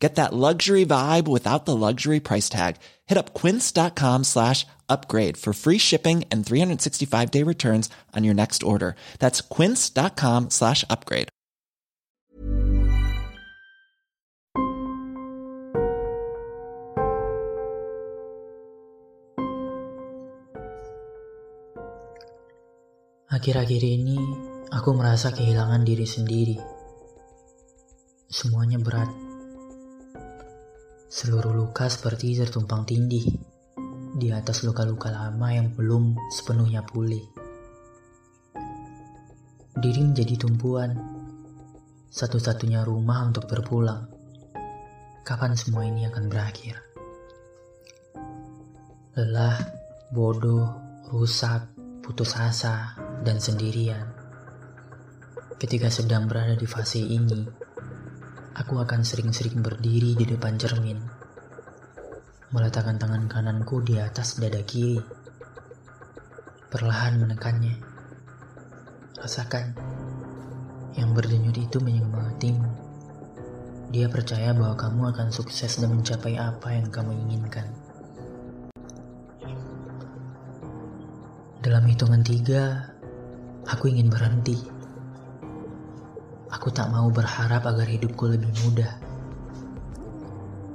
Get that luxury vibe without the luxury price tag. Hit up quince.com slash upgrade for free shipping and 365 day returns on your next order. That's quince.com slash upgrade. Akhir-akhir ini aku merasa kehilangan diri sendiri. Semuanya berat. Seluruh luka seperti tertumpang tindih di atas luka-luka lama yang belum sepenuhnya pulih. Diri menjadi tumpuan, satu-satunya rumah untuk berpulang. Kapan semua ini akan berakhir? Lelah, bodoh, rusak, putus asa, dan sendirian. Ketika sedang berada di fase ini, aku akan sering-sering berdiri di depan cermin, meletakkan tangan kananku di atas dada kiri, perlahan menekannya. Rasakan, yang berdenyut itu menyemangatimu. Dia percaya bahwa kamu akan sukses dan mencapai apa yang kamu inginkan. Dalam hitungan tiga, aku ingin berhenti. Aku tak mau berharap agar hidupku lebih mudah.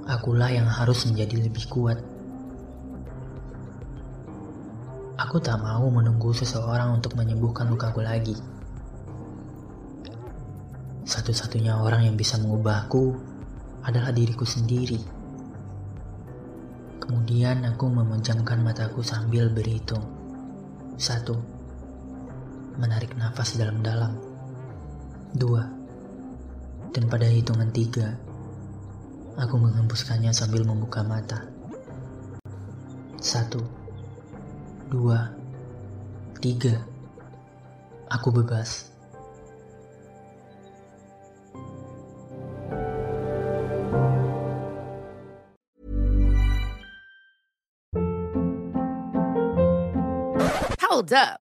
Akulah yang harus menjadi lebih kuat. Aku tak mau menunggu seseorang untuk menyembuhkan lukaku lagi. Satu-satunya orang yang bisa mengubahku adalah diriku sendiri. Kemudian aku memejamkan mataku sambil berhitung. Satu, menarik nafas dalam-dalam. Dua, dan pada hitungan tiga, aku menghembuskannya sambil membuka mata. Satu, dua, tiga, aku bebas. Hold up.